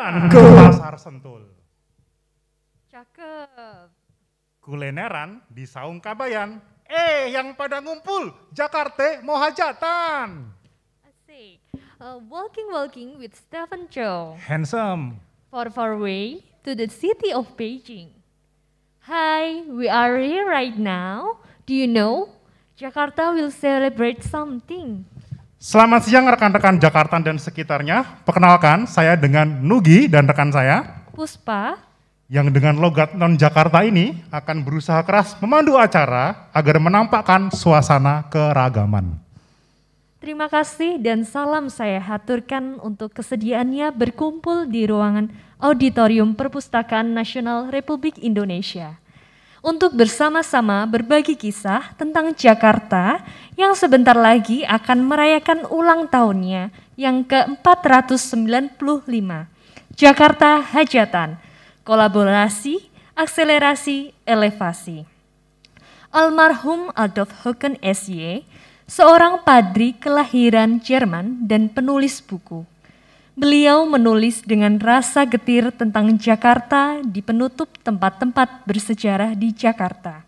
Jalan ke Pasar Sentul. Cakep. Kulineran di Saung Kabayan. Eh, yang pada ngumpul, Jakarta mau hajatan. Asik. Uh, walking walking with Stephen Chow. Handsome. Far far away to the city of Beijing. Hi, we are here right now. Do you know? Jakarta will celebrate something. Selamat siang rekan-rekan Jakarta dan sekitarnya. Perkenalkan, saya dengan Nugi dan rekan saya Puspa, yang dengan logat non-Jakarta ini akan berusaha keras memandu acara agar menampakkan suasana keragaman. terima kasih dan salam saya haturkan untuk kesediaannya berkumpul di ruangan Auditorium Perpustakaan Nasional Republik Indonesia. Untuk bersama-sama berbagi kisah tentang Jakarta yang sebentar lagi akan merayakan ulang tahunnya yang ke-495. Jakarta Hajatan, kolaborasi, akselerasi, elevasi. Almarhum Adolf Hocken SY, seorang padri kelahiran Jerman dan penulis buku. Beliau menulis dengan rasa getir tentang Jakarta di penutup tempat-tempat bersejarah di Jakarta.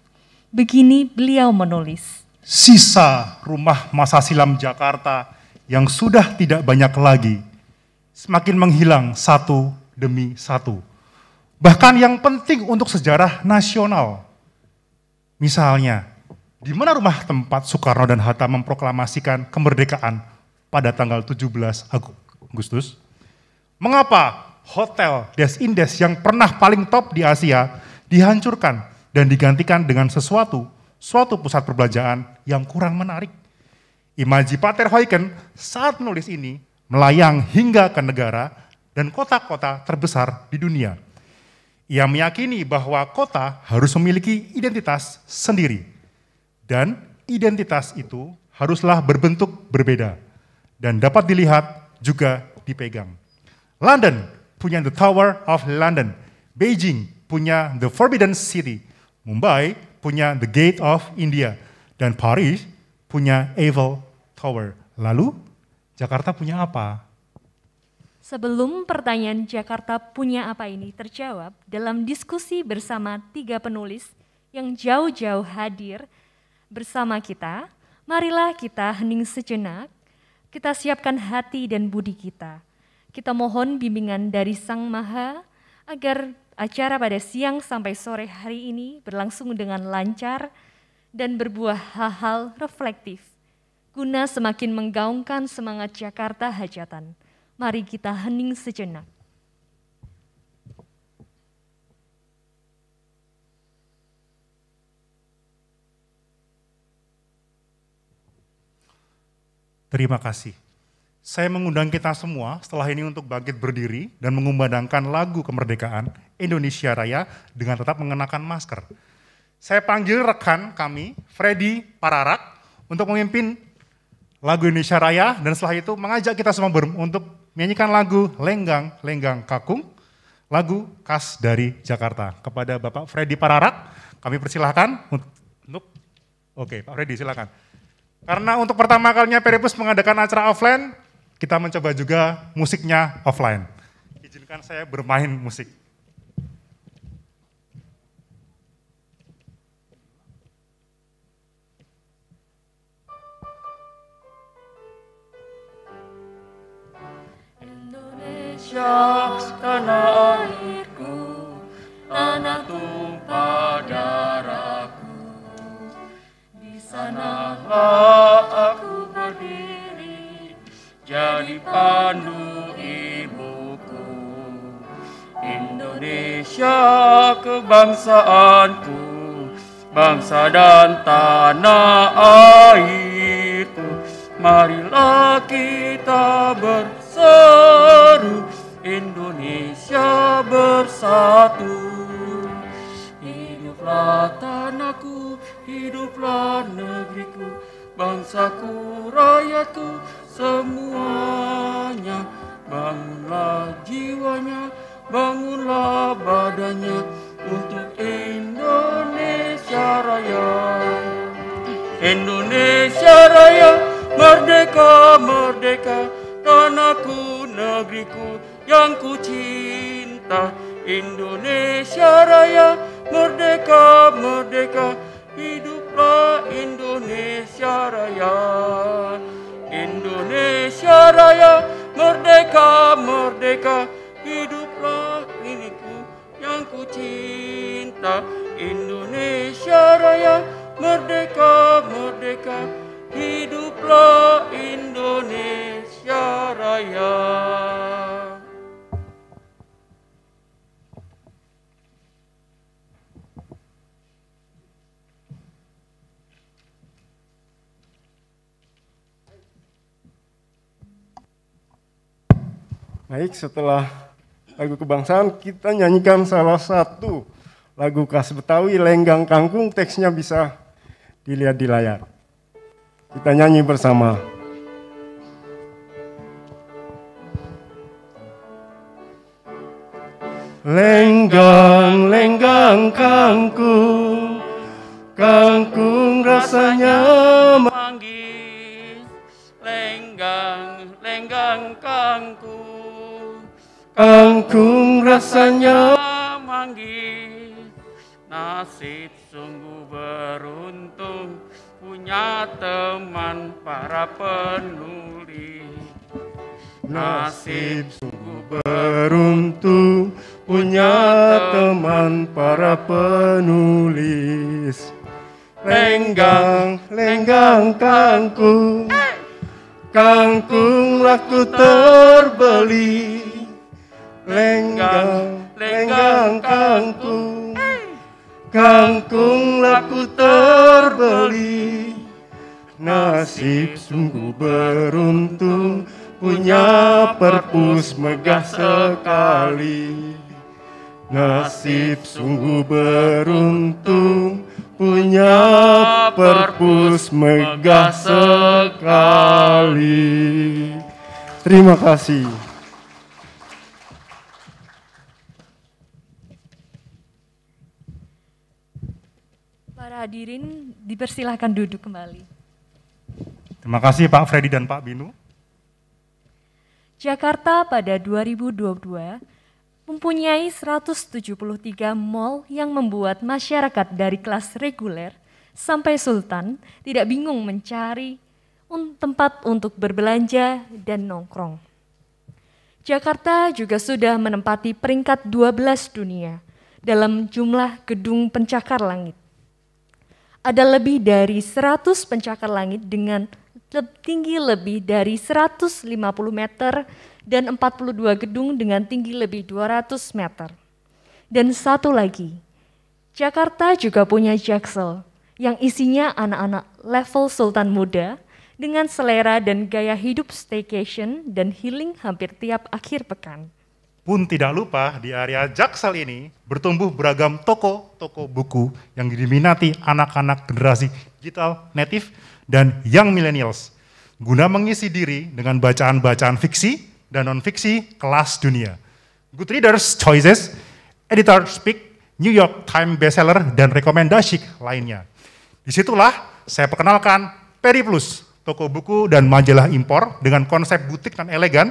Begini beliau menulis. Sisa rumah masa silam Jakarta yang sudah tidak banyak lagi, semakin menghilang satu demi satu. Bahkan yang penting untuk sejarah nasional. Misalnya, di mana rumah tempat Soekarno dan Hatta memproklamasikan kemerdekaan pada tanggal 17 Agustus? Mengapa hotel Des Indes yang pernah paling top di Asia dihancurkan dan digantikan dengan sesuatu, suatu pusat perbelanjaan yang kurang menarik? Imaji Pater Huyken saat menulis ini melayang hingga ke negara dan kota-kota terbesar di dunia. Ia meyakini bahwa kota harus memiliki identitas sendiri, dan identitas itu haruslah berbentuk berbeda dan dapat dilihat juga dipegang. London punya The Tower of London, Beijing punya The Forbidden City, Mumbai punya The Gate of India, dan Paris punya Eiffel Tower. Lalu Jakarta punya apa? Sebelum pertanyaan Jakarta punya apa ini terjawab dalam diskusi bersama tiga penulis yang jauh-jauh hadir bersama kita, marilah kita hening sejenak, kita siapkan hati dan budi kita. Kita mohon bimbingan dari Sang Maha agar acara pada siang sampai sore hari ini berlangsung dengan lancar dan berbuah hal-hal reflektif, guna semakin menggaungkan semangat Jakarta Hajatan. Mari kita hening sejenak. Terima kasih. Saya mengundang kita semua setelah ini untuk bangkit berdiri dan mengumandangkan lagu kemerdekaan Indonesia Raya dengan tetap mengenakan masker. Saya panggil rekan kami, Freddy Pararak, untuk memimpin lagu Indonesia Raya dan setelah itu mengajak kita semua untuk menyanyikan lagu Lenggang Lenggang Kakung, lagu khas dari Jakarta. Kepada Bapak Freddy Pararak, kami persilahkan untuk, oke Pak Freddy silakan. Karena untuk pertama kalinya Peripus mengadakan acara offline, kita mencoba juga musiknya offline. Izinkan saya bermain musik. Indonesia tanah airku, tanah tumpah darahku. Di sanalah aku jadi pandu ibuku. Indonesia kebangsaanku, bangsa dan tanah airku. Marilah kita berseru, Indonesia bersatu. Hiduplah tanahku, hiduplah negeriku, bangsaku, rakyatku, semuanya. Bangunlah jiwanya, bangunlah badannya untuk Indonesia Raya. Indonesia Raya, merdeka, merdeka, tanahku, negeriku, yang ku cinta Indonesia Raya merdeka merdeka hiduplah Indonesia Raya Indonesia Raya merdeka merdeka hiduplah iniku yang ku cinta. Indonesia Raya merdeka merdeka hiduplah Indonesia Raya Baik, setelah lagu kebangsaan kita nyanyikan salah satu lagu khas Betawi Lenggang Kangkung teksnya bisa dilihat di layar. Kita nyanyi bersama. Lenggang, lenggang kangkung, kangkung rasanya kangkung rasanya manggis nasib sungguh beruntung punya teman para penulis nasib sungguh beruntung punya teman para penulis. Lenggang, lenggang kangkung, kangkung laku terbeli. Lenggang, lenggang kangkung, kangkung laku terbeli. Nasib sungguh beruntung punya perpus megah sekali. Nasib sungguh beruntung punya perpus megah sekali. Terima kasih. Hadirin dipersilahkan duduk kembali. Terima kasih Pak Freddy dan Pak Binu. Jakarta pada 2022 mempunyai 173 mall yang membuat masyarakat dari kelas reguler sampai sultan tidak bingung mencari un- tempat untuk berbelanja dan nongkrong. Jakarta juga sudah menempati peringkat 12 dunia dalam jumlah gedung pencakar langit. Ada lebih dari 100 pencakar langit dengan tinggi lebih dari 150 meter dan 42 gedung dengan tinggi lebih 200 meter. Dan satu lagi, Jakarta juga punya Jaksel yang isinya anak-anak level sultan muda dengan selera dan gaya hidup staycation dan healing hampir tiap akhir pekan. Pun tidak lupa di area Jaksel ini bertumbuh beragam toko-toko buku yang diminati anak-anak generasi digital native dan young millennials guna mengisi diri dengan bacaan-bacaan fiksi dan non-fiksi kelas dunia. Good Readers Choices, Editor Speak, New York Times bestseller, dan rekomendasi lainnya. Di situlah saya perkenalkan Periplus, toko buku dan majalah impor dengan konsep butik dan elegan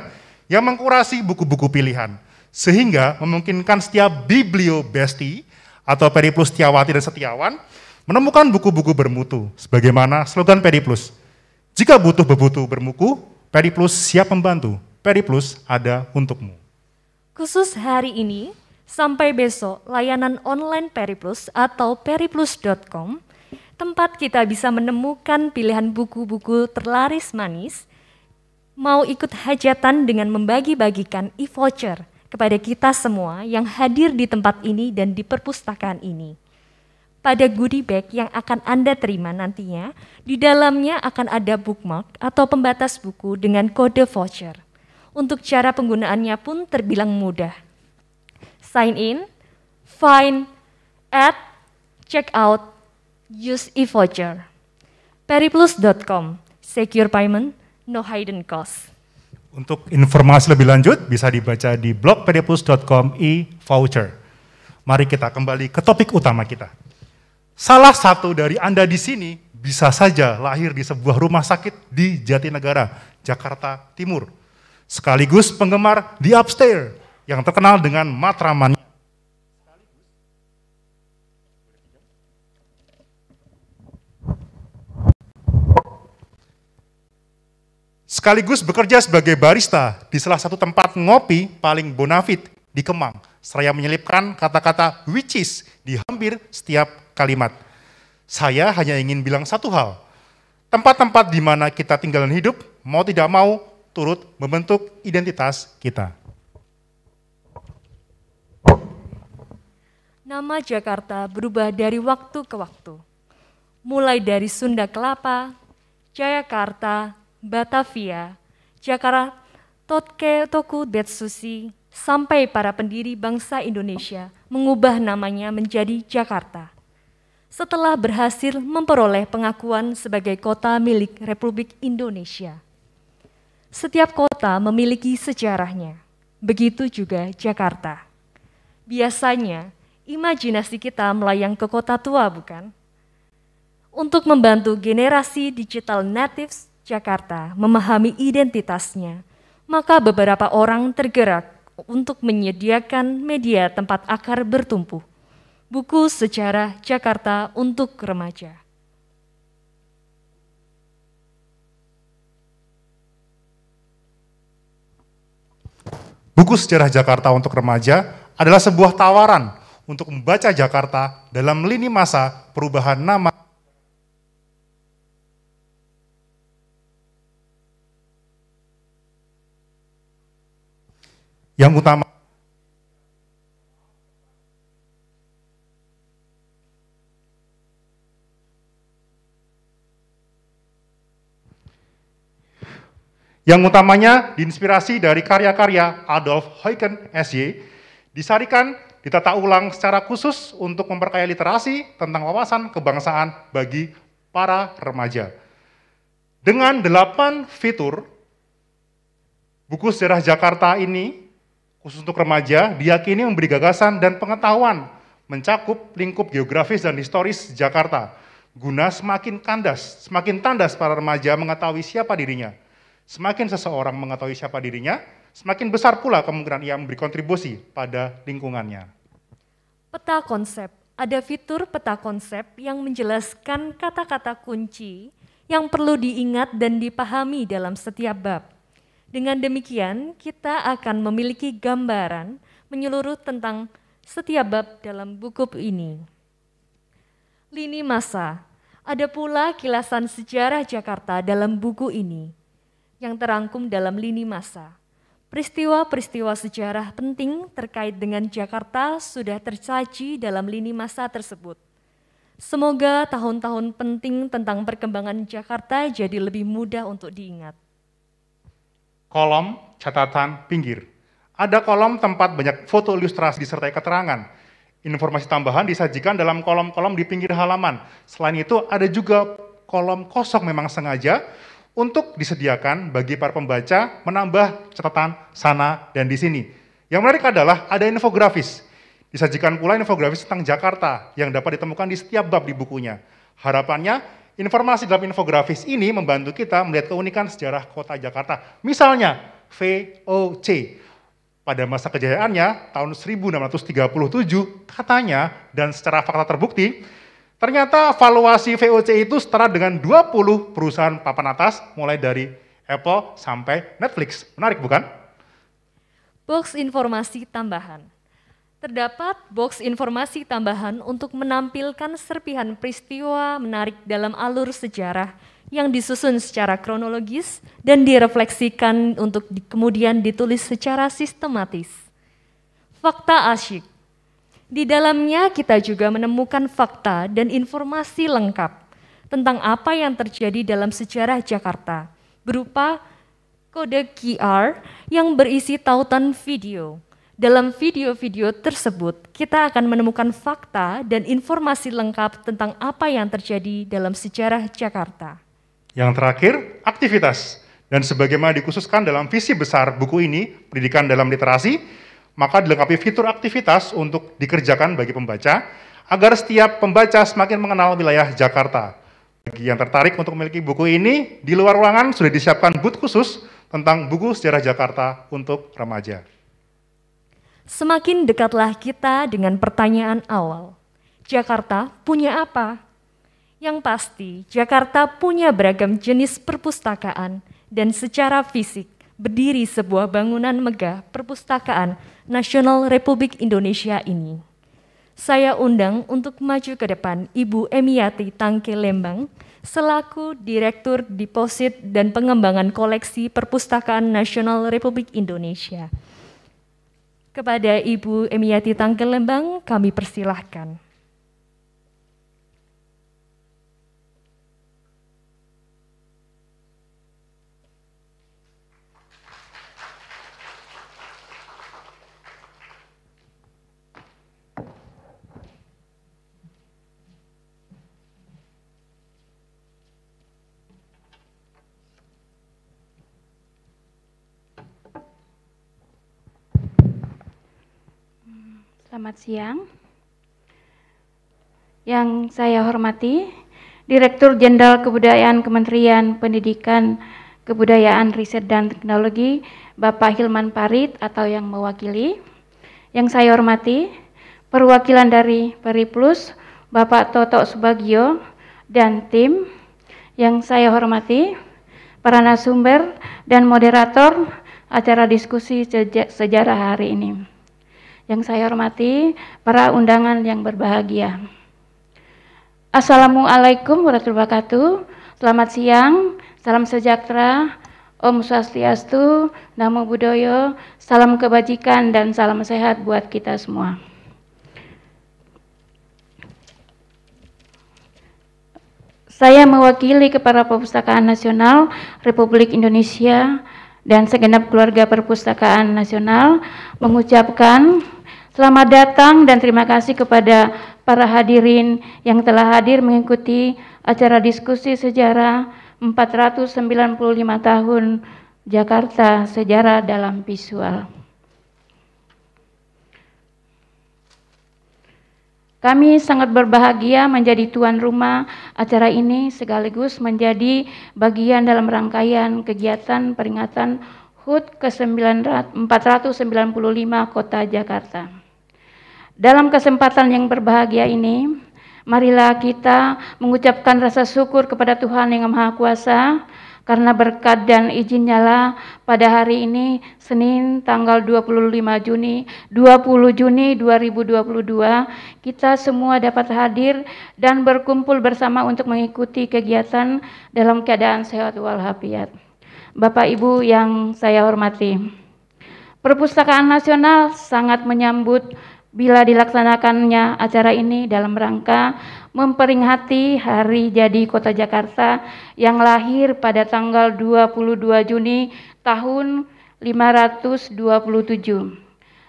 yang mengkurasi buku-buku pilihan, sehingga memungkinkan setiap biblio besti atau Periplus Setiawati dan Setiawan menemukan buku-buku bermutu, sebagaimana slogan Periplus. Jika butuh bebutu bermuku, Periplus siap membantu. Periplus ada untukmu. Khusus hari ini, sampai besok layanan online Periplus atau periplus.com, tempat kita bisa menemukan pilihan buku-buku terlaris manis, mau ikut hajatan dengan membagi-bagikan e-voucher kepada kita semua yang hadir di tempat ini dan di perpustakaan ini. Pada goodie bag yang akan Anda terima nantinya, di dalamnya akan ada bookmark atau pembatas buku dengan kode voucher. Untuk cara penggunaannya pun terbilang mudah. Sign in, find, add, check out, use e-voucher. Periplus.com, secure payment, no hidden cost. Untuk informasi lebih lanjut bisa dibaca di blog periplus.com e-voucher. Mari kita kembali ke topik utama kita. Salah satu dari Anda di sini bisa saja lahir di sebuah rumah sakit di Jatinegara, Jakarta Timur. sekaligus penggemar The Upstairs yang terkenal dengan matraman. Sekaligus bekerja sebagai barista di salah satu tempat ngopi paling bonafit di Kemang. Saya menyelipkan kata-kata which is di hampir setiap kalimat. Saya hanya ingin bilang satu hal. Tempat-tempat di mana kita tinggal dan hidup, mau tidak mau, turut membentuk identitas kita. Nama Jakarta berubah dari waktu ke waktu. Mulai dari Sunda Kelapa, Jayakarta, Batavia, Jakarta, Totke Toku Detsushi, sampai para pendiri bangsa Indonesia mengubah namanya menjadi Jakarta. Setelah berhasil memperoleh pengakuan sebagai kota milik Republik Indonesia. Setiap kota memiliki sejarahnya, begitu juga Jakarta. Biasanya, imajinasi kita melayang ke kota tua, bukan? Untuk membantu generasi digital natives Jakarta memahami identitasnya, maka beberapa orang tergerak untuk menyediakan media tempat akar bertumbuh. Buku Sejarah Jakarta untuk Remaja. Buku Sejarah Jakarta untuk Remaja adalah sebuah tawaran untuk membaca Jakarta dalam lini masa perubahan nama yang utama yang utamanya diinspirasi dari karya-karya Adolf Huygens SY, disarikan, ditata ulang secara khusus untuk memperkaya literasi tentang wawasan kebangsaan bagi para remaja. Dengan delapan fitur, buku sejarah Jakarta ini, khusus untuk remaja, diyakini memberi gagasan dan pengetahuan mencakup lingkup geografis dan historis Jakarta, guna semakin kandas, semakin tandas para remaja mengetahui siapa dirinya, Semakin seseorang mengetahui siapa dirinya, semakin besar pula kemungkinan ia memberi kontribusi pada lingkungannya. Peta konsep. Ada fitur peta konsep yang menjelaskan kata-kata kunci yang perlu diingat dan dipahami dalam setiap bab. Dengan demikian, kita akan memiliki gambaran menyeluruh tentang setiap bab dalam buku ini. Lini masa. Ada pula kilasan sejarah Jakarta dalam buku ini yang terangkum dalam lini masa. Peristiwa-peristiwa sejarah penting terkait dengan Jakarta sudah tersaji dalam lini masa tersebut. Semoga tahun-tahun penting tentang perkembangan Jakarta jadi lebih mudah untuk diingat. Kolom catatan pinggir. Ada kolom tempat banyak foto ilustrasi disertai keterangan. Informasi tambahan disajikan dalam kolom-kolom di pinggir halaman. Selain itu ada juga kolom kosong memang sengaja untuk disediakan bagi para pembaca menambah catatan sana dan di sini. Yang menarik adalah ada infografis. Disajikan pula infografis tentang Jakarta yang dapat ditemukan di setiap bab di bukunya. Harapannya, informasi dalam infografis ini membantu kita melihat keunikan sejarah kota Jakarta. Misalnya, VOC. Pada masa kejayaannya, tahun 1637, katanya, dan secara fakta terbukti, Ternyata valuasi VOC itu setara dengan 20 perusahaan papan atas mulai dari Apple sampai Netflix. Menarik bukan? Box informasi tambahan. Terdapat box informasi tambahan untuk menampilkan serpihan peristiwa menarik dalam alur sejarah yang disusun secara kronologis dan direfleksikan untuk di, kemudian ditulis secara sistematis. Fakta asyik. Di dalamnya kita juga menemukan fakta dan informasi lengkap tentang apa yang terjadi dalam sejarah Jakarta berupa kode QR yang berisi tautan video. Dalam video-video tersebut, kita akan menemukan fakta dan informasi lengkap tentang apa yang terjadi dalam sejarah Jakarta. Yang terakhir, aktivitas. Dan sebagaimana dikhususkan dalam visi besar buku ini, Pendidikan dalam Literasi, maka dilengkapi fitur aktivitas untuk dikerjakan bagi pembaca, agar setiap pembaca semakin mengenal wilayah Jakarta. Bagi yang tertarik untuk memiliki buku ini, di luar ruangan sudah disiapkan booth khusus tentang buku sejarah Jakarta untuk remaja. Semakin dekatlah kita dengan pertanyaan awal. Jakarta punya apa? Yang pasti, Jakarta punya beragam jenis perpustakaan dan secara fisik berdiri sebuah bangunan megah perpustakaan Nasional Republik Indonesia ini. Saya undang untuk maju ke depan Ibu Emiati Tangke Lembang selaku Direktur Deposit dan Pengembangan Koleksi Perpustakaan Nasional Republik Indonesia. Kepada Ibu Emiati Tangke Lembang kami persilahkan. Selamat siang. Yang saya hormati, Direktur Jenderal Kebudayaan Kementerian Pendidikan, Kebudayaan, Riset, dan Teknologi, Bapak Hilman Parit atau yang mewakili. Yang saya hormati, perwakilan dari Periplus, Bapak Toto Subagio, dan tim. Yang saya hormati, para narasumber dan moderator acara diskusi sejarah hari ini. Yang saya hormati para undangan yang berbahagia. Assalamualaikum warahmatullahi wabarakatuh. Selamat siang, salam sejahtera, Om Swastiastu, Namo Buddhaya, salam kebajikan dan salam sehat buat kita semua. Saya mewakili kepada Perpustakaan Nasional Republik Indonesia dan segenap keluarga Perpustakaan Nasional mengucapkan Selamat datang dan terima kasih kepada para hadirin yang telah hadir mengikuti acara diskusi sejarah 495 tahun Jakarta Sejarah dalam Visual. Kami sangat berbahagia menjadi tuan rumah acara ini sekaligus menjadi bagian dalam rangkaian kegiatan peringatan HUT ke-495 Kota Jakarta. Dalam kesempatan yang berbahagia ini, marilah kita mengucapkan rasa syukur kepada Tuhan yang Maha Kuasa karena berkat dan izinnya lah pada hari ini Senin tanggal 25 Juni 20 Juni 2022 kita semua dapat hadir dan berkumpul bersama untuk mengikuti kegiatan dalam keadaan sehat walafiat. Bapak Ibu yang saya hormati. Perpustakaan Nasional sangat menyambut bila dilaksanakannya acara ini dalam rangka memperingati hari jadi Kota Jakarta yang lahir pada tanggal 22 Juni tahun 527.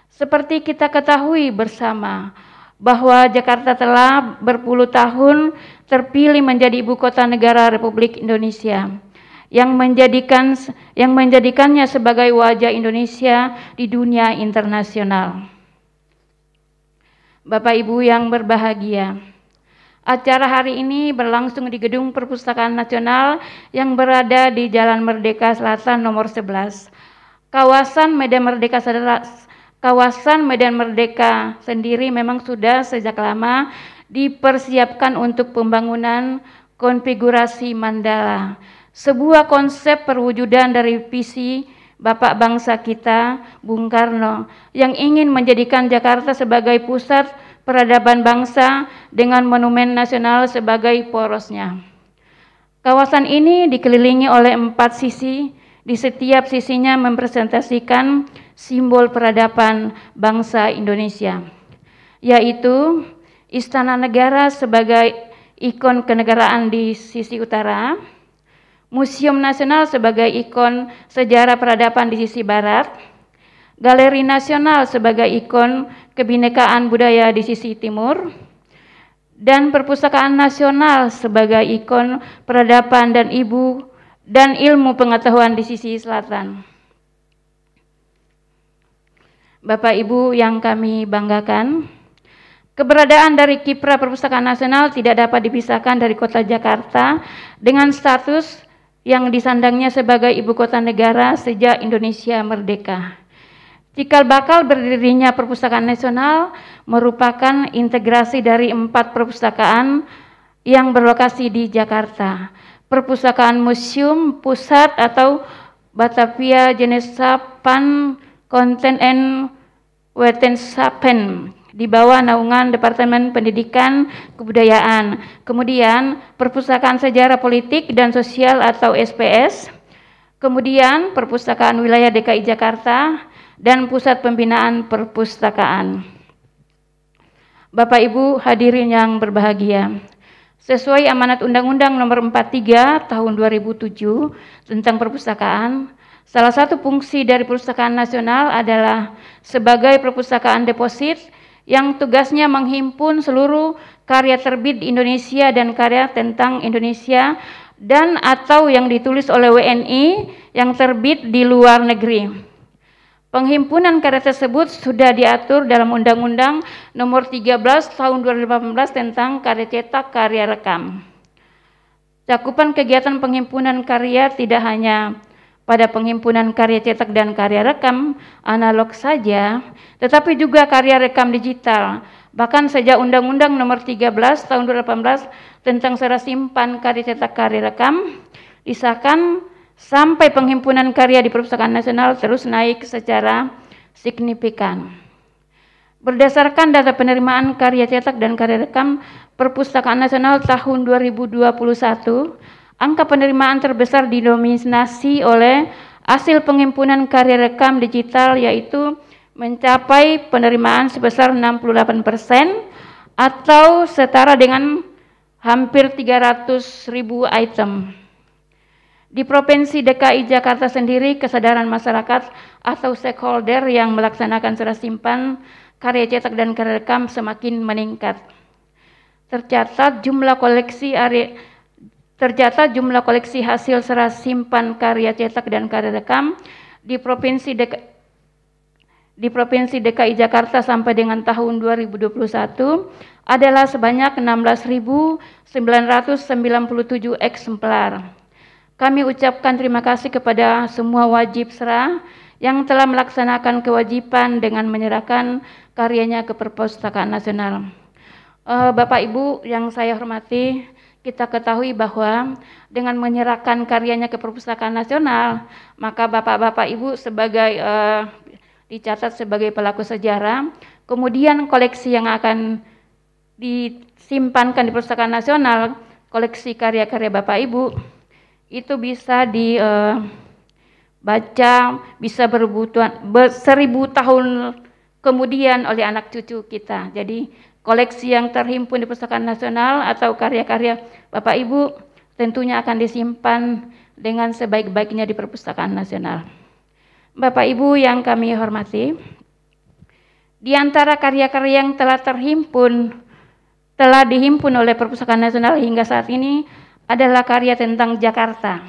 Seperti kita ketahui bersama bahwa Jakarta telah berpuluh tahun terpilih menjadi ibu kota negara Republik Indonesia yang menjadikan yang menjadikannya sebagai wajah Indonesia di dunia internasional. Bapak Ibu yang berbahagia. Acara hari ini berlangsung di Gedung Perpustakaan Nasional yang berada di Jalan Merdeka Selatan nomor 11. Kawasan Medan Merdeka kawasan Medan Merdeka sendiri memang sudah sejak lama dipersiapkan untuk pembangunan konfigurasi mandala. Sebuah konsep perwujudan dari visi Bapak bangsa kita, Bung Karno, yang ingin menjadikan Jakarta sebagai pusat peradaban bangsa dengan monumen nasional sebagai porosnya. Kawasan ini dikelilingi oleh empat sisi, di setiap sisinya mempresentasikan simbol peradaban bangsa Indonesia, yaitu Istana Negara sebagai ikon kenegaraan di sisi utara, Museum Nasional sebagai ikon sejarah peradaban di sisi barat, Galeri Nasional sebagai ikon kebinekaan budaya di sisi timur, dan Perpustakaan Nasional sebagai ikon peradaban dan ibu dan ilmu pengetahuan di sisi selatan. Bapak Ibu yang kami banggakan, Keberadaan dari Kipra Perpustakaan Nasional tidak dapat dipisahkan dari kota Jakarta dengan status yang disandangnya sebagai ibu kota negara sejak Indonesia merdeka. Cikal bakal berdirinya Perpustakaan Nasional merupakan integrasi dari empat perpustakaan yang berlokasi di Jakarta. Perpustakaan Museum Pusat atau Batavia Genesapan Content and Wetensapen di bawah naungan Departemen Pendidikan Kebudayaan. Kemudian Perpustakaan Sejarah Politik dan Sosial atau SPS. Kemudian Perpustakaan Wilayah DKI Jakarta dan Pusat Pembinaan Perpustakaan. Bapak Ibu hadirin yang berbahagia. Sesuai amanat Undang-Undang Nomor 43 Tahun 2007 tentang perpustakaan, salah satu fungsi dari Perpustakaan Nasional adalah sebagai perpustakaan deposit yang tugasnya menghimpun seluruh karya terbit di Indonesia dan karya tentang Indonesia dan atau yang ditulis oleh WNI yang terbit di luar negeri. Penghimpunan karya tersebut sudah diatur dalam Undang-Undang Nomor 13 Tahun 2018 tentang karya cetak, karya rekam. Cakupan kegiatan penghimpunan karya tidak hanya pada penghimpunan karya cetak dan karya rekam analog saja, tetapi juga karya rekam digital. Bahkan sejak Undang-Undang Nomor 13 Tahun 2018 tentang serah simpan karya cetak karya rekam disahkan sampai penghimpunan karya di Perpustakaan Nasional terus naik secara signifikan. Berdasarkan data penerimaan karya cetak dan karya rekam Perpustakaan Nasional tahun 2021, Angka penerimaan terbesar didominasi oleh hasil penghimpunan karya rekam digital yaitu mencapai penerimaan sebesar 68 persen atau setara dengan hampir 300 ribu item. Di Provinsi DKI Jakarta sendiri, kesadaran masyarakat atau stakeholder yang melaksanakan serah simpan karya cetak dan karya rekam semakin meningkat. Tercatat jumlah koleksi area Tercatat jumlah koleksi hasil serah simpan karya cetak dan karya rekam di Provinsi di Provinsi DKI Jakarta sampai dengan tahun 2021 adalah sebanyak 16.997 eksemplar. Kami ucapkan terima kasih kepada semua wajib serah yang telah melaksanakan kewajiban dengan menyerahkan karyanya ke Perpustakaan Nasional. Uh, Bapak Ibu yang saya hormati, kita ketahui bahwa dengan menyerahkan karyanya ke Perpustakaan Nasional, maka Bapak-bapak Ibu sebagai uh, dicatat sebagai pelaku sejarah, kemudian koleksi yang akan disimpankan di Perpustakaan Nasional, koleksi karya-karya Bapak Ibu itu bisa dibaca, uh, bisa berbutuhan ber, seribu tahun kemudian oleh anak cucu kita. Jadi koleksi yang terhimpun di Perpustakaan Nasional atau karya-karya Bapak Ibu tentunya akan disimpan dengan sebaik-baiknya di Perpustakaan Nasional. Bapak Ibu yang kami hormati, di antara karya-karya yang telah terhimpun, telah dihimpun oleh Perpustakaan Nasional hingga saat ini adalah karya tentang Jakarta.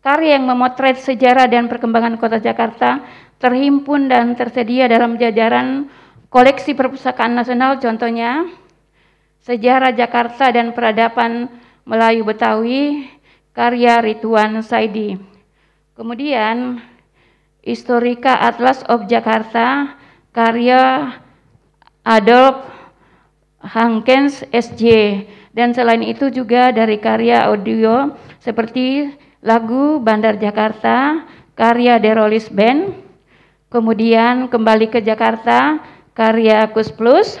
Karya yang memotret sejarah dan perkembangan kota Jakarta terhimpun dan tersedia dalam jajaran koleksi perpustakaan nasional contohnya Sejarah Jakarta dan Peradaban Melayu Betawi karya Rituan Saidi. Kemudian Historika Atlas of Jakarta karya Adolf Hankens SJ dan selain itu juga dari karya audio seperti lagu Bandar Jakarta karya Derolis Band kemudian kembali ke Jakarta karya Kus Plus,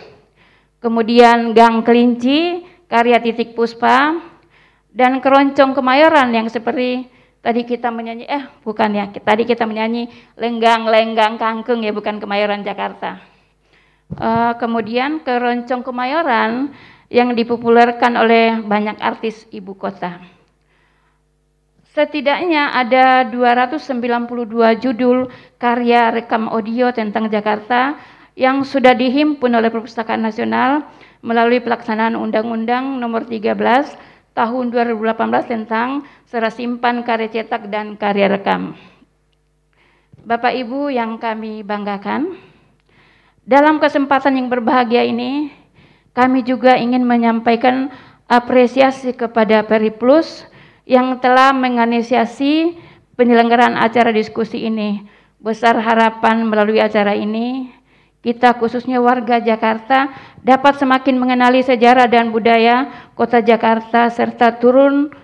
kemudian Gang Kelinci, karya Titik Puspa, dan Keroncong Kemayoran yang seperti tadi kita menyanyi, eh bukan ya, tadi kita menyanyi Lenggang-Lenggang Kangkung ya, bukan Kemayoran Jakarta. Uh, kemudian Keroncong Kemayoran yang dipopulerkan oleh banyak artis ibu kota. Setidaknya ada 292 judul karya rekam audio tentang Jakarta yang sudah dihimpun oleh Perpustakaan Nasional melalui pelaksanaan Undang-Undang Nomor 13 Tahun 2018 tentang serah simpan karya cetak dan karya rekam. Bapak Ibu yang kami banggakan, dalam kesempatan yang berbahagia ini, kami juga ingin menyampaikan apresiasi kepada Periplus yang telah menginisiasi penyelenggaraan acara diskusi ini. Besar harapan melalui acara ini, kita khususnya warga Jakarta dapat semakin mengenali sejarah dan budaya kota Jakarta serta turun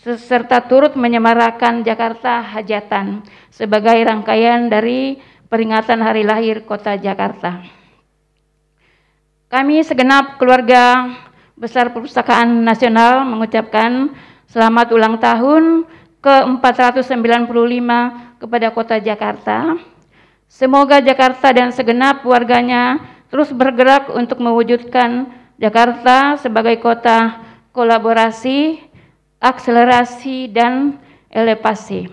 serta turut menyemarakan Jakarta Hajatan sebagai rangkaian dari peringatan hari lahir kota Jakarta. Kami segenap keluarga besar Perpustakaan Nasional mengucapkan selamat ulang tahun ke-495 kepada kota Jakarta. Semoga Jakarta dan segenap warganya terus bergerak untuk mewujudkan Jakarta sebagai kota kolaborasi, akselerasi, dan elevasi.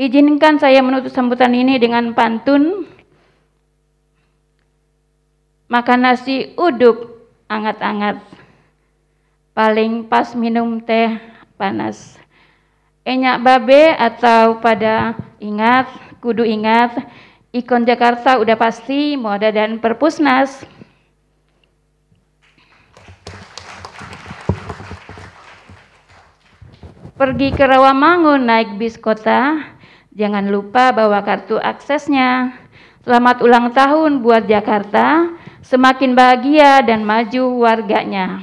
Izinkan saya menutup sambutan ini dengan pantun. Makan nasi uduk angat-angat, paling pas minum teh panas. Enyak babe atau pada ingat, kudu ingat, ikon Jakarta udah pasti moda dan perpusnas. Pergi ke Rawamangun naik bis kota, jangan lupa bawa kartu aksesnya. Selamat ulang tahun buat Jakarta, semakin bahagia dan maju warganya.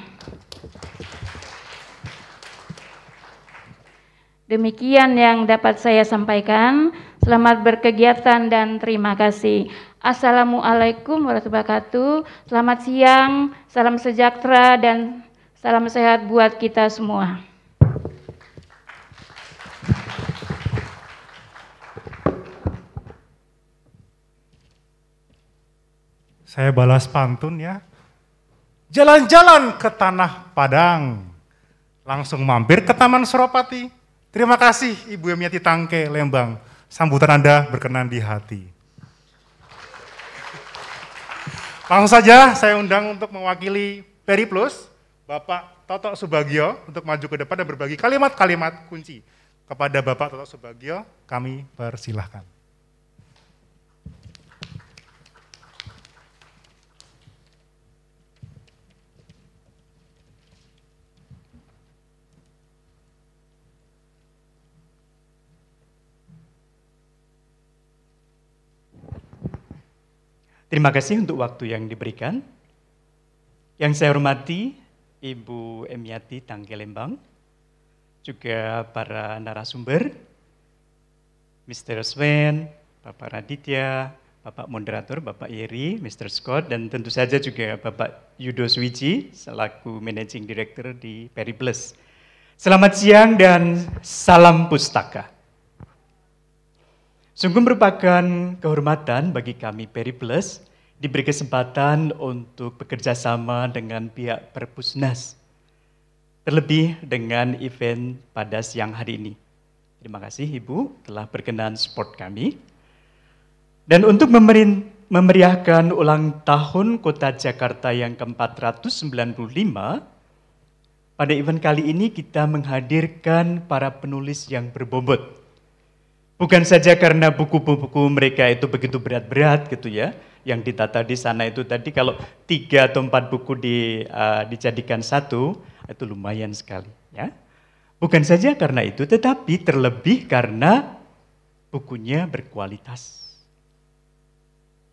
Demikian yang dapat saya sampaikan. Selamat berkegiatan dan terima kasih. Assalamualaikum warahmatullahi wabarakatuh. Selamat siang, salam sejahtera dan salam sehat buat kita semua. Saya balas pantun ya. Jalan-jalan ke Tanah Padang. Langsung mampir ke Taman Suropati. Terima kasih Ibu Emiati Tangke, Lembang. Sambutan Anda berkenan di hati. Langsung saja saya undang untuk mewakili Periplus, Bapak Toto Subagio untuk maju ke depan dan berbagi kalimat-kalimat kunci. Kepada Bapak Toto Subagio, kami persilahkan. Terima kasih untuk waktu yang diberikan. Yang saya hormati Ibu Emiati Tangkelembang, juga para narasumber, Mr. Sven, Bapak Raditya, Bapak Moderator, Bapak Yeri, Mr. Scott, dan tentu saja juga Bapak Yudo Swiji, selaku Managing Director di Periplus. Selamat siang dan salam pustaka. Sungguh merupakan kehormatan bagi kami Periplus diberi kesempatan untuk bekerja sama dengan pihak Perpusnas. Terlebih dengan event pada siang hari ini. Terima kasih Ibu telah berkenan support kami. Dan untuk memeriahkan ulang tahun Kota Jakarta yang ke-495, pada event kali ini kita menghadirkan para penulis yang berbobot Bukan saja karena buku-buku mereka itu begitu berat-berat gitu ya, yang ditata di sana itu tadi kalau tiga atau empat buku di, uh, dijadikan satu, itu lumayan sekali ya. Bukan saja karena itu, tetapi terlebih karena bukunya berkualitas.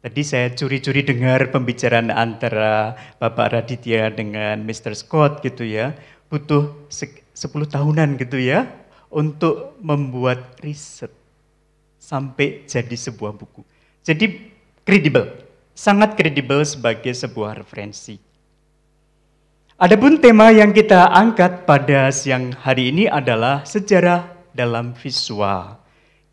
Tadi saya curi-curi dengar pembicaraan antara Bapak Raditya dengan Mr. Scott gitu ya, butuh 10 tahunan gitu ya untuk membuat riset sampai jadi sebuah buku. Jadi kredibel, sangat kredibel sebagai sebuah referensi. Adapun tema yang kita angkat pada siang hari ini adalah sejarah dalam visual.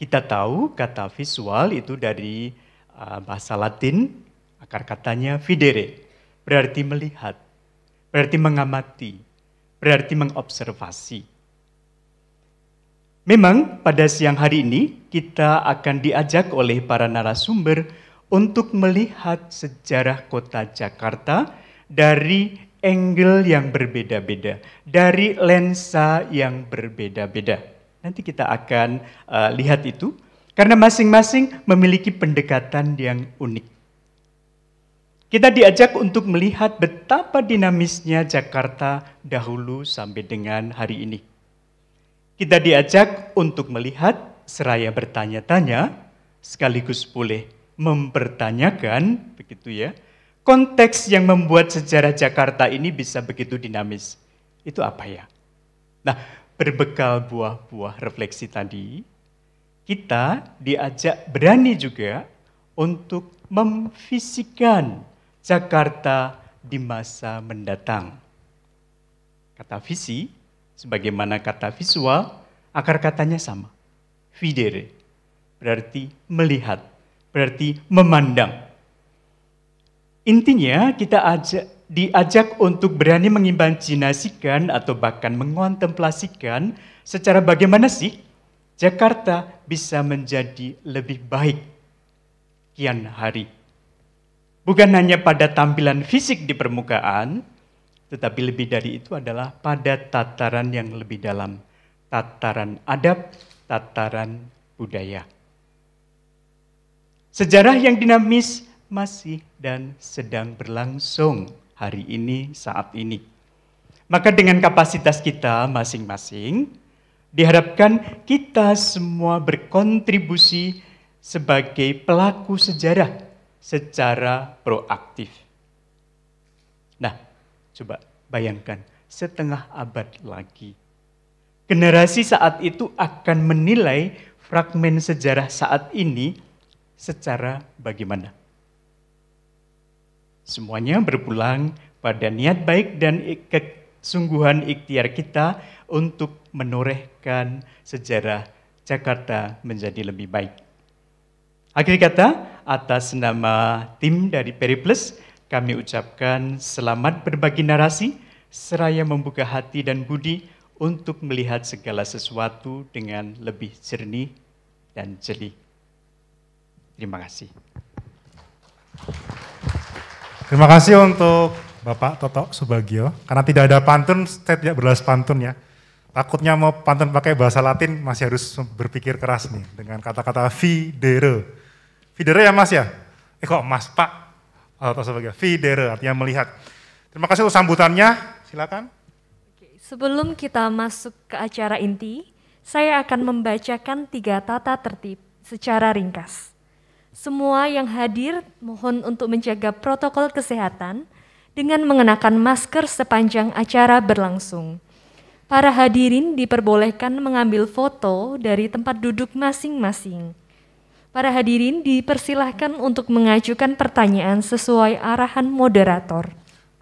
Kita tahu kata visual itu dari uh, bahasa Latin, akar katanya videre, berarti melihat, berarti mengamati, berarti mengobservasi. Memang pada siang hari ini kita akan diajak oleh para narasumber untuk melihat sejarah kota Jakarta dari angle yang berbeda-beda, dari lensa yang berbeda-beda. Nanti kita akan uh, lihat itu karena masing-masing memiliki pendekatan yang unik. Kita diajak untuk melihat betapa dinamisnya Jakarta dahulu sampai dengan hari ini. Kita diajak untuk melihat seraya bertanya-tanya, sekaligus boleh mempertanyakan, begitu ya, konteks yang membuat sejarah Jakarta ini bisa begitu dinamis. Itu apa ya? Nah, berbekal buah-buah refleksi tadi, kita diajak berani juga untuk memfisikan Jakarta di masa mendatang. Kata visi, sebagaimana kata visual, akar katanya sama. Videre, berarti melihat, berarti memandang. Intinya kita ajak, diajak untuk berani mengimajinasikan atau bahkan mengontemplasikan secara bagaimana sih Jakarta bisa menjadi lebih baik kian hari Bukan hanya pada tampilan fisik di permukaan, tetapi lebih dari itu adalah pada tataran yang lebih dalam, tataran adab, tataran budaya. Sejarah yang dinamis masih dan sedang berlangsung hari ini, saat ini. Maka dengan kapasitas kita masing-masing, diharapkan kita semua berkontribusi sebagai pelaku sejarah secara proaktif. Coba bayangkan setengah abad lagi. Generasi saat itu akan menilai fragmen sejarah saat ini secara bagaimana. Semuanya berpulang pada niat baik dan kesungguhan ikhtiar kita untuk menorehkan sejarah Jakarta menjadi lebih baik. Akhir kata, atas nama tim dari Periplus, kami ucapkan selamat berbagi narasi, seraya membuka hati dan budi untuk melihat segala sesuatu dengan lebih jernih dan jeli. Terima kasih. Terima kasih untuk Bapak Toto Subagio. Karena tidak ada pantun, saya tidak berlas pantun ya. Takutnya mau pantun pakai bahasa Latin masih harus berpikir keras nih dengan kata-kata videre Videre ya mas ya? Eh kok mas pak? Atau sebagai videre artinya melihat. Terima kasih untuk sambutannya, silakan. Sebelum kita masuk ke acara inti, saya akan membacakan tiga tata tertib secara ringkas. Semua yang hadir mohon untuk menjaga protokol kesehatan dengan mengenakan masker sepanjang acara berlangsung. Para hadirin diperbolehkan mengambil foto dari tempat duduk masing-masing. Para hadirin dipersilahkan untuk mengajukan pertanyaan sesuai arahan moderator.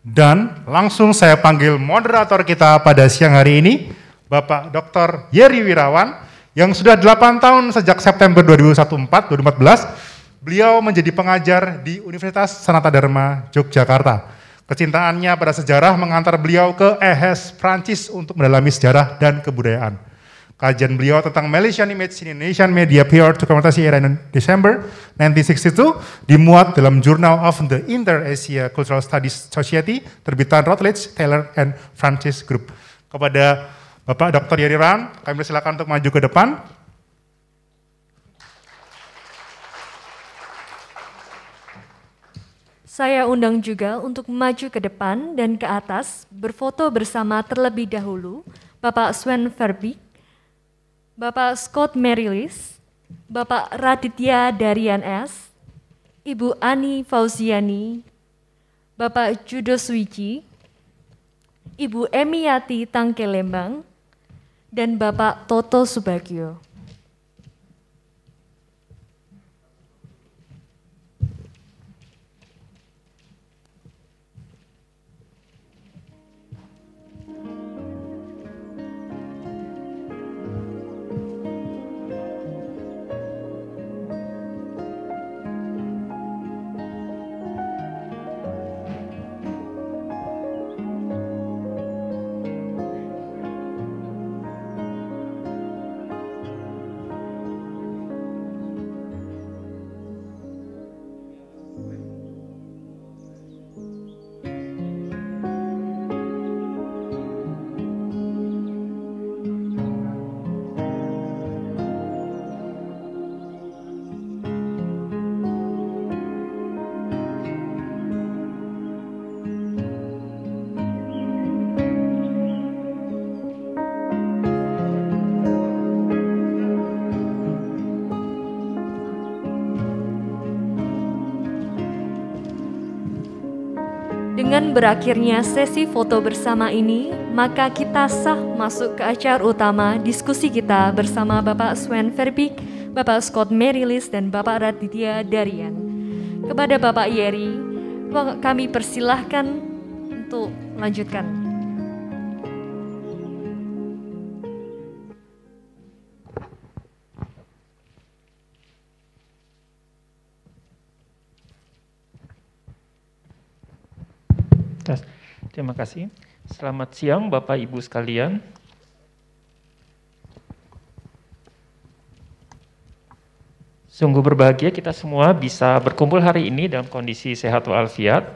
Dan langsung saya panggil moderator kita pada siang hari ini, Bapak Dr. Yeri Wirawan, yang sudah 8 tahun sejak September 2014, 2014, beliau menjadi pengajar di Universitas Sanata Dharma, Yogyakarta. Kecintaannya pada sejarah mengantar beliau ke EHES, Prancis untuk mendalami sejarah dan kebudayaan. Kajian beliau tentang Malaysian Image in Indonesian Media Prior to Konvertasi Era Desember 1962 dimuat dalam Journal of the Inter-Asia Cultural Studies Society terbitan Routledge, Taylor, and Francis Group. Kepada Bapak Dr. Yeri Ram, kami silakan untuk maju ke depan. Saya undang juga untuk maju ke depan dan ke atas, berfoto bersama terlebih dahulu Bapak Sven Verbeek, Bapak Scott Merilis, Bapak Raditya Darian S, Ibu Ani Fauziani, Bapak Judo Suici, Ibu Emiati Tangkelembang, dan Bapak Toto Subagio. Dengan berakhirnya sesi foto bersama ini, maka kita sah masuk ke acara utama diskusi kita bersama Bapak Sven Verbik, Bapak Scott Merilis, dan Bapak Raditya Darian. Kepada Bapak Yeri, kami persilahkan untuk lanjutkan. Terima kasih. Selamat siang Bapak Ibu sekalian. Sungguh berbahagia kita semua bisa berkumpul hari ini dalam kondisi sehat walafiat.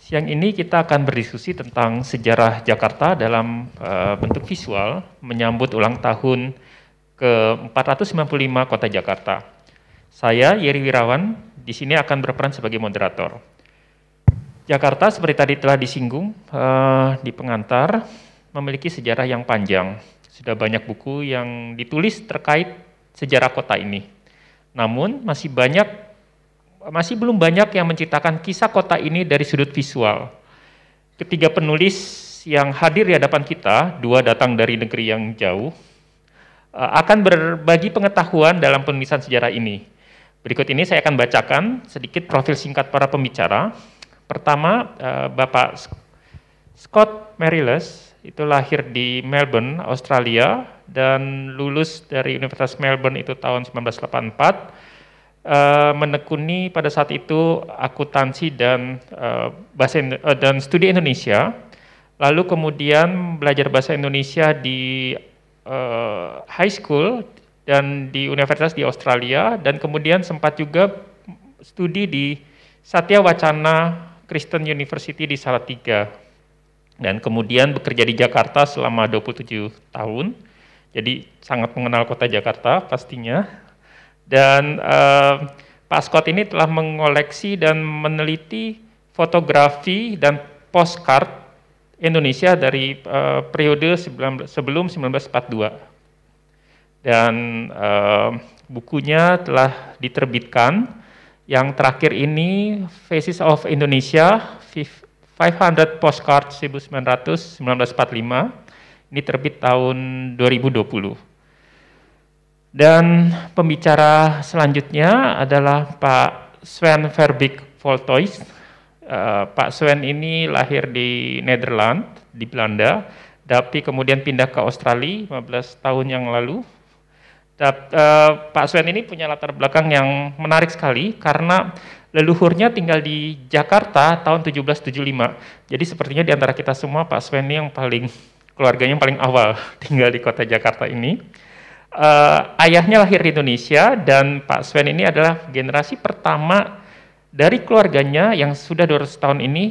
Siang ini kita akan berdiskusi tentang sejarah Jakarta dalam uh, bentuk visual menyambut ulang tahun ke-495 Kota Jakarta. Saya Yeri Wirawan di sini akan berperan sebagai moderator. Jakarta seperti tadi telah disinggung uh, di pengantar memiliki sejarah yang panjang. Sudah banyak buku yang ditulis terkait sejarah kota ini. Namun masih banyak masih belum banyak yang menceritakan kisah kota ini dari sudut visual. Ketiga penulis yang hadir di hadapan kita, dua datang dari negeri yang jauh, uh, akan berbagi pengetahuan dalam penulisan sejarah ini. Berikut ini saya akan bacakan sedikit profil singkat para pembicara Pertama, uh, Bapak Scott Mariles itu lahir di Melbourne, Australia, dan lulus dari Universitas Melbourne itu tahun 1984. Uh, menekuni pada saat itu akuntansi dan uh, bahasa dan studi Indonesia. Lalu kemudian belajar bahasa Indonesia di high school dan di universitas di Australia dan kemudian sempat juga studi di Satya Wacana Kristen University di Salatiga dan kemudian bekerja di Jakarta selama 27 tahun. Jadi sangat mengenal kota Jakarta pastinya. Dan uh, Pak Scott ini telah mengoleksi dan meneliti fotografi dan postcard Indonesia dari uh, periode sebelum 1942. Dan uh, bukunya telah diterbitkan yang terakhir ini Faces of Indonesia 500 Postcard 1900 1945 ini terbit tahun 2020. Dan pembicara selanjutnya adalah Pak Sven Verbik Voltois. Uh, Pak Sven ini lahir di Nederland, di Belanda, tapi kemudian pindah ke Australia 15 tahun yang lalu Pak Swen ini punya latar belakang yang menarik sekali karena leluhurnya tinggal di Jakarta tahun 1775. Jadi sepertinya di antara kita semua Pak Swen ini yang paling keluarganya yang paling awal tinggal di kota Jakarta ini. Uh, ayahnya lahir di Indonesia dan Pak Swen ini adalah generasi pertama dari keluarganya yang sudah 200 tahun ini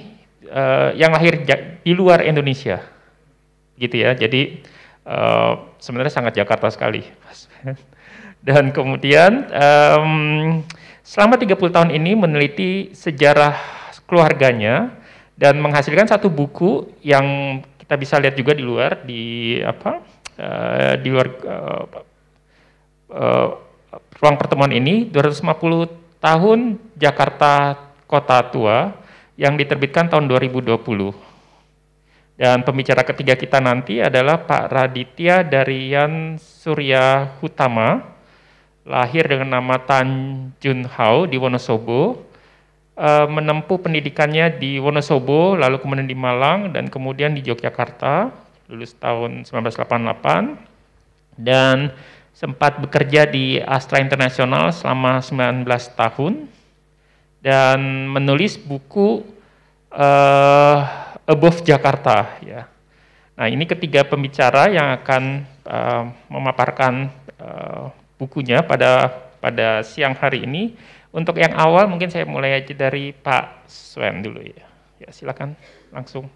uh, yang lahir di luar Indonesia. Gitu ya. Jadi uh, sebenarnya sangat Jakarta sekali. Dan kemudian um, selama 30 tahun ini meneliti sejarah keluarganya dan menghasilkan satu buku yang kita bisa lihat juga di luar di apa uh, di luar uh, uh, ruang pertemuan ini 250 tahun Jakarta Kota Tua yang diterbitkan tahun 2020. Dan pembicara ketiga kita nanti adalah Pak Raditya Darian Surya Hutama, lahir dengan nama Tan Jun Hao di Wonosobo, uh, menempuh pendidikannya di Wonosobo, lalu kemudian di Malang, dan kemudian di Yogyakarta, lulus tahun 1988, dan sempat bekerja di Astra Internasional selama 19 tahun, dan menulis buku uh, Above Jakarta ya. Nah, ini ketiga pembicara yang akan uh, memaparkan uh, bukunya pada pada siang hari ini. Untuk yang awal mungkin saya mulai aja dari Pak Swen dulu ya. Ya, silakan langsung.